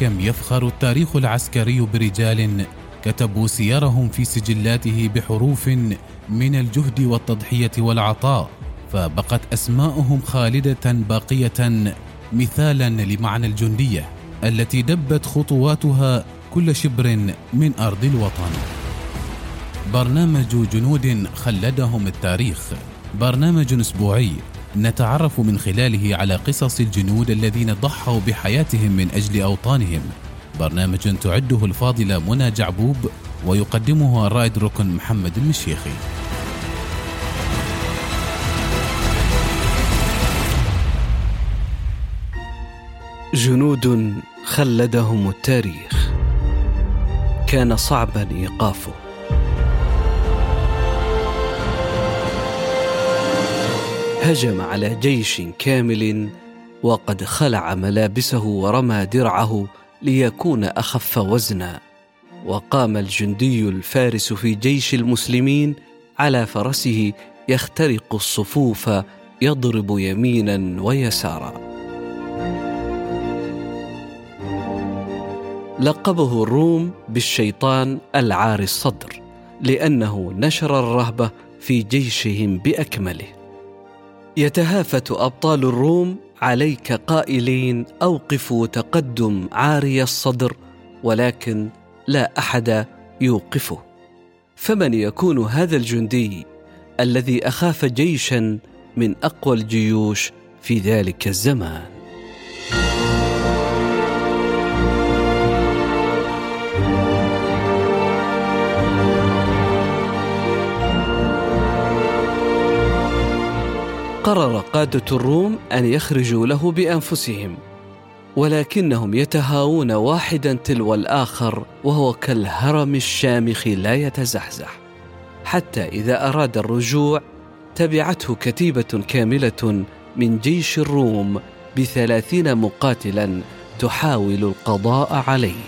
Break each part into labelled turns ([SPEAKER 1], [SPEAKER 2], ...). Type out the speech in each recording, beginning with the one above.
[SPEAKER 1] كم يفخر التاريخ العسكري برجال كتبوا سيرهم في سجلاته بحروف من الجهد والتضحية والعطاء فبقت اسماءهم خالدة باقية مثالا لمعنى الجندية التي دبت خطواتها كل شبر من أرض الوطن. برنامج جنود خلدهم التاريخ. برنامج أسبوعي. نتعرف من خلاله على قصص الجنود الذين ضحوا بحياتهم من أجل أوطانهم. برنامج تعده الفاضله منى جعبوب ويقدمه الرائد ركن محمد المشيخي.
[SPEAKER 2] جنود خلدهم التاريخ. كان صعبا إيقافه. هجم على جيش كامل وقد خلع ملابسه ورمى درعه ليكون أخف وزنا. وقام الجندي الفارس في جيش المسلمين على فرسه يخترق الصفوف يضرب يمينا ويسارا. لقبه الروم بالشيطان العار الصدر لأنه نشر الرهبه في جيشهم بأكمله. يتهافت أبطال الروم عليك قائلين أوقفوا تقدم عاري الصدر ولكن لا أحد يوقفه. فمن يكون هذا الجندي الذي أخاف جيشا من أقوى الجيوش في ذلك الزمان؟ قرر قادة الروم أن يخرجوا له بأنفسهم ولكنهم يتهاوون واحدا تلو الآخر وهو كالهرم الشامخ لا يتزحزح. حتى إذا أراد الرجوع تبعته كتيبة كاملة من جيش الروم بثلاثين مقاتلا تحاول القضاء عليه.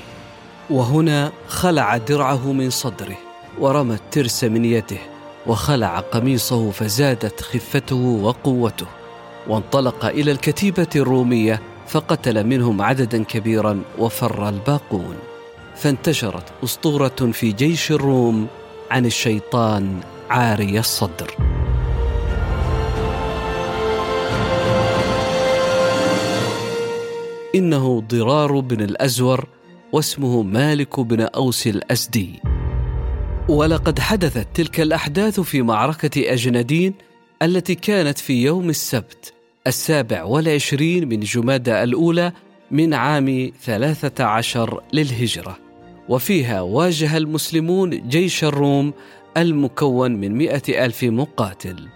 [SPEAKER 2] وهنا خلع درعه من صدره ورمى الترس من يده وخلع قميصه فزادت خفته وقوته. وانطلق إلى الكتيبة الرومية فقتل منهم عددا كبيرا وفر الباقون. فانتشرت أسطورة في جيش الروم عن الشيطان عاري الصدر. إنه ضرار بن الأزور واسمه مالك بن أوس الاسدي ولقد حدثت تلك الأحداث في معركة أجندين التي كانت في يوم السبت السابع والعشرين من جمادى الأولى من عام ثلاثة عشر للهجرة. وفيها واجه المسلمون جيش الروم المكون من مئة ألف مقاتل.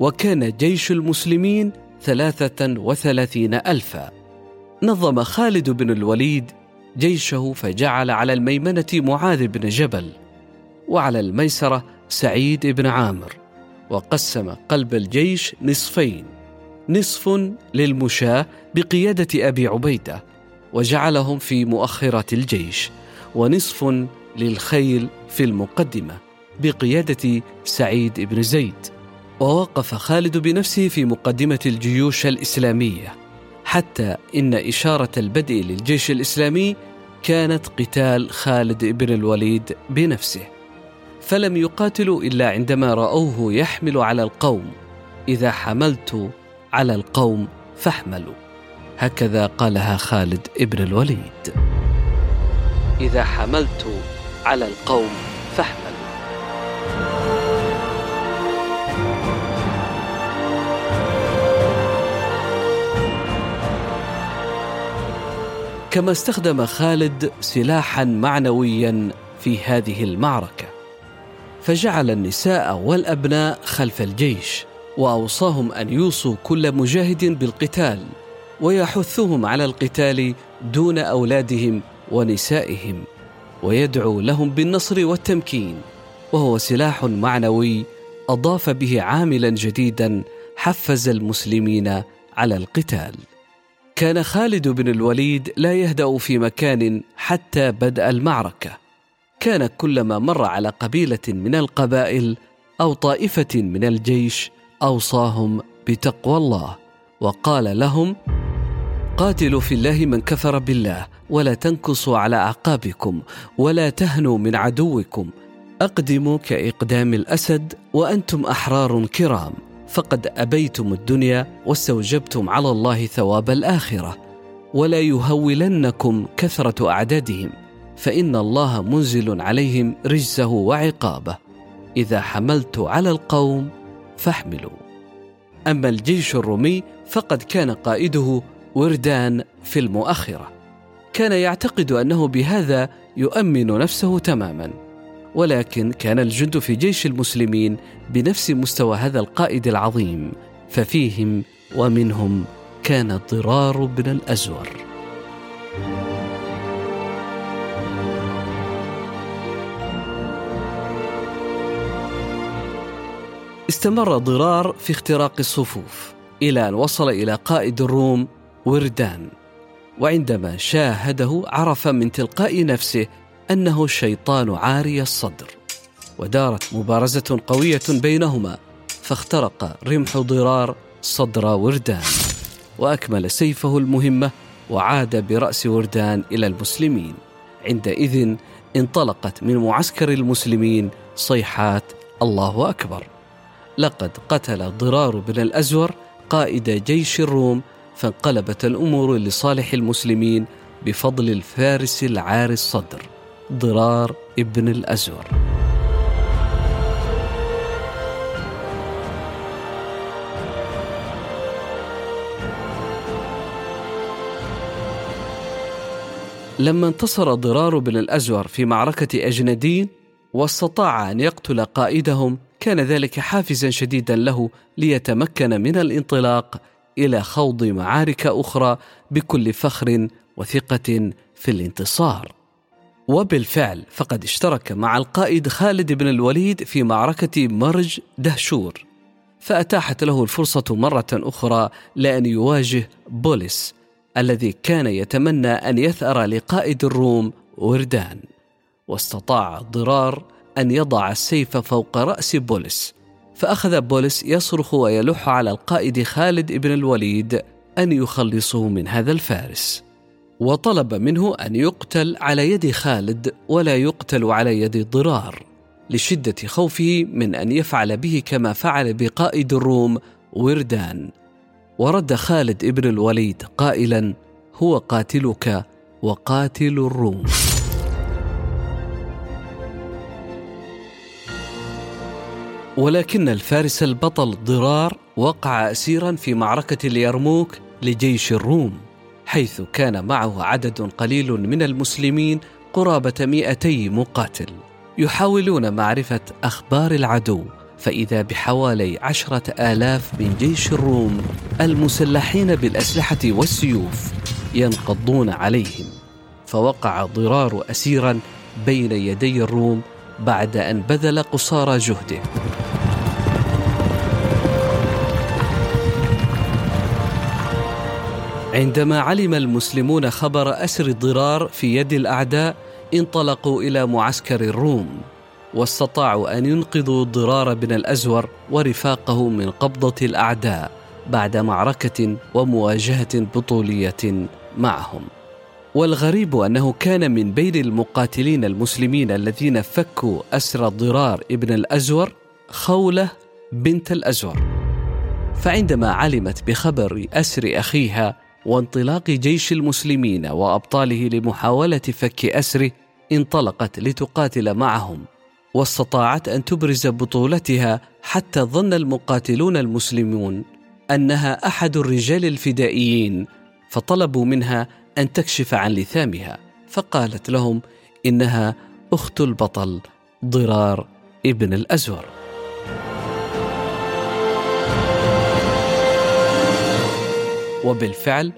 [SPEAKER 2] وكان جيش المسلمين ثلاثة وثلاثين ألفا. نظم خالد بن الوليد جيشه فجعل على الميمنة معاذ بن جبل. وعلى الميسرة سعيد بن عامر وقسم قلب الجيش نصفين نصف للمشاة بقيادة أبي عبيدة وجعلهم في مؤخرة الجيش ونصف للخيل في المقدمة بقيادة سعيد بن زيد. ووقف خالد بنفسه في مقدمة الجيوش الإسلامية حتى إن إشارة البدء للجيش الإسلامي كانت قتال خالد بن الوليد بنفسه. فلم يقاتلوا إلا عندما رأوه يحمل على القوم. إذا حملت على القوم فاحملوا. هكذا قالها خالد ابن الوليد. إذا حملت على القوم فاحملوا. كما استخدم خالد سلاحا معنويا في هذه المعركة. فجعل النساء والأبناء خلف الجيش وأوصاهم أن يوصوا كل مجاهد بالقتال ويحثهم على القتال دون أولادهم ونسائهم ويدعو لهم بالنصر والتمكين وهو سلاح معنوي أضاف به عاملا جديدا حفز المسلمين على القتال. كان خالد بن الوليد لا يهدأ في مكان حتى بدأ المعركة. كان كلما مر على قبيلة من القبائل أو طائفة من الجيش أوصاهم بتقوى الله وقال لهم قاتلوا في الله من كفر بالله ولا تنكصوا على أعقابكم ولا تهنوا من عدوكم. أقدموا كإقدام الأسد وأنتم أحرار كرام. فقد أبيتم الدنيا واستوجبتم على الله ثواب الآخرة ولا يهولنكم كثرة أعدادهم. فإن الله منزل عليهم رجزه وعقابه. إذا حملت على القوم فاحملوا. أما الجيش الرومي فقد كان قائده وردان في المؤخرة. كان يعتقد أنه بهذا يؤمن نفسه تماما. ولكن كان الجند في جيش المسلمين بنفس مستوى هذا القائد العظيم. ففيهم ومنهم كان ضرار بن الأزور. استمر ضرار في اختراق الصفوف إلى أن وصل إلى قائد الروم وردان. وعندما شاهده عرف من تلقاء نفسه أنه الشيطان عاري الصدر ودارت مبارزة قوية بينهما فاخترق رمح ضرار صدر وردان وأكمل سيفه المهمة وعاد برأس وردان إلى المسلمين. عندئذ انطلقت من معسكر المسلمين صيحات الله أكبر. لقد قتل ضرار بن الأزور قائد جيش الروم فانقلبت الأمور لصالح المسلمين بفضل الفارس العار الصدر ضرار ابن الأزور. لما انتصر ضرار بن الأزور في معركة أجندين واستطاع أن يقتل قائدهم كان ذلك حافزا شديدا له ليتمكن من الانطلاق إلى خوض معارك أخرى بكل فخر وثقة في الانتصار. وبالفعل فقد اشترك مع القائد خالد بن الوليد في معركة مرج دهشور فأتاحت له الفرصة مرة أخرى لأن يواجه بولس الذي كان يتمنى أن يثأر لقائد الروم وردان. واستطاع ضرار أن يضع السيف فوق رأس بولس فأخذ بولس يصرخ ويلح على القائد خالد بن الوليد أن يخلصه من هذا الفارس. وطلب منه أن يقتل على يد خالد ولا يقتل على يد ضرار لشدة خوفه من أن يفعل به كما فعل بقائد الروم وردان. ورد خالد بن الوليد قائلا هو قاتلك وقاتل الروم. ولكن الفارس البطل ضرار وقع أسيرا في معركة اليرموك لجيش الروم حيث كان معه عدد قليل من المسلمين قرابة مئتي مقاتل. يحاولون معرفة أخبار العدو فإذا بحوالي عشرة آلاف من جيش الروم المسلحين بالأسلحة والسيوف ينقضون عليهم. فوقع ضرار أسيرا بين يدي الروم بعد أن بذل قصارى جهده. عندما علم المسلمون خبر أسر الضرار في يد الأعداء انطلقوا إلى معسكر الروم واستطاعوا أن ينقذوا ضرار بن الأزور ورفاقه من قبضة الأعداء بعد معركة ومواجهة بطولية معهم. والغريب أنه كان من بين المقاتلين المسلمين الذين فكوا أسر ضرار ابن الأزور خولة بنت الأزور. فعندما علمت بخبر أسر أخيها وانطلاق جيش المسلمين وأبطاله لمحاولة فك اسره انطلقت لتقاتل معهم واستطاعت أن تبرز بطولتها حتى ظن المقاتلون المسلمون أنها أحد الرجال الفدائيين فطلبوا منها أن تكشف عن لثامها فقالت لهم إنها أخت البطل ضرار ابن الأزور. وبالفعل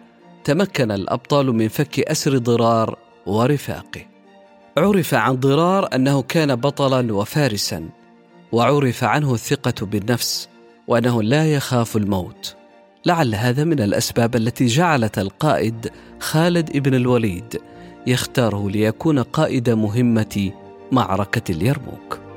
[SPEAKER 2] تمكن الأبطال من فك أسر ضرار ورفاقه. عرف عن ضرار أنه كان بطلا وفارسا وعرف عنه الثقة بالنفس وأنه لا يخاف الموت. لعل هذا من الأسباب التي جعلت القائد خالد بن الوليد يختاره ليكون قائد مهمة معركة اليرموك.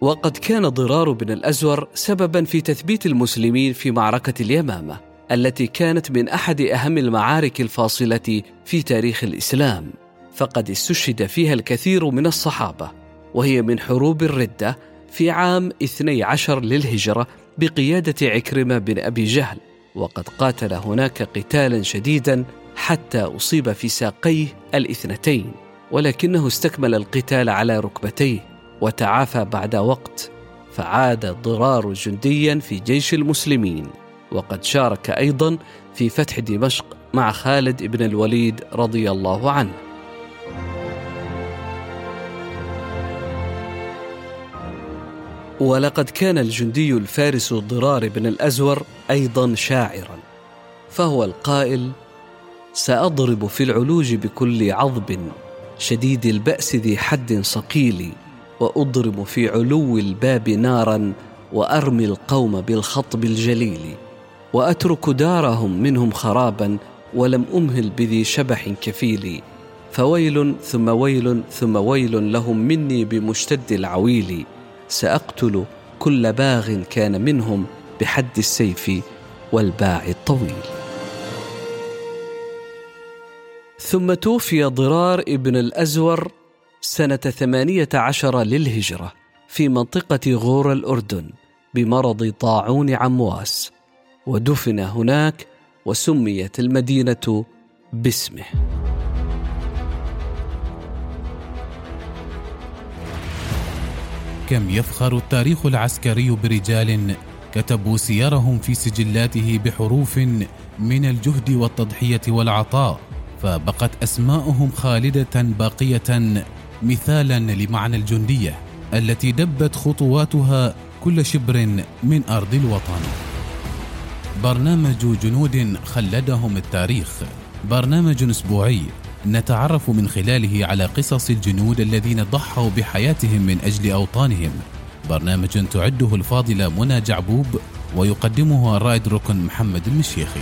[SPEAKER 2] وقد كان ضرار بن الأزور سببا في تثبيت المسلمين في معركة اليمامة التي كانت من أحد أهم المعارك الفاصلة في تاريخ الإسلام. فقد استشهد فيها الكثير من الصحابة وهي من حروب الردة في عام 12 للهجرة بقيادة عكرمة بن أبي جهل. وقد قاتل هناك قتالا شديدا حتى أصيب في ساقيه الاثنتين ولكنه استكمل القتال على ركبتيه. وتعافى بعد وقت فعاد ضرار جنديا في جيش المسلمين. وقد شارك أيضا في فتح دمشق مع خالد بن الوليد رضي الله عنه. ولقد كان الجندي الفارس ضرار بن الأزور أيضا شاعرا فهو القائل سأضرب في العلوج بكل عضب شديد البأس ذي حد صقيل وأضرب في علو الباب نارا وأرمي القوم بالخطب الجليل وأترك دارهم منهم خرابا ولم أمهل بذي شبح كفيل. فويل ثم ويل ثم ويل لهم مني بمشتد العويل. سأقتل كل باغ كان منهم بحد السيف والباع الطويل. ثم توفي ضرار ابن الأزور سنة ثمانية عشر للهجرة في منطقة غور الأردن بمرض طاعون عمواس ودفن هناك وسميت المدينة باسمه.
[SPEAKER 1] كم يفخر التاريخ العسكري برجال كتبوا سيرهم في سجلاته بحروف من الجهد والتضحية والعطاء فبقت اسماءهم خالدة باقية مثالا لمعنى الجندية التي دبت خطواتها كل شبر من أرض الوطن. برنامج جنود خلدهم التاريخ. برنامج أسبوعي نتعرف من خلاله على قصص الجنود الذين ضحوا بحياتهم من أجل أوطانهم. برنامج تعده الفاضله منى جعبوب ويقدمه الرائد ركن محمد المشيخي.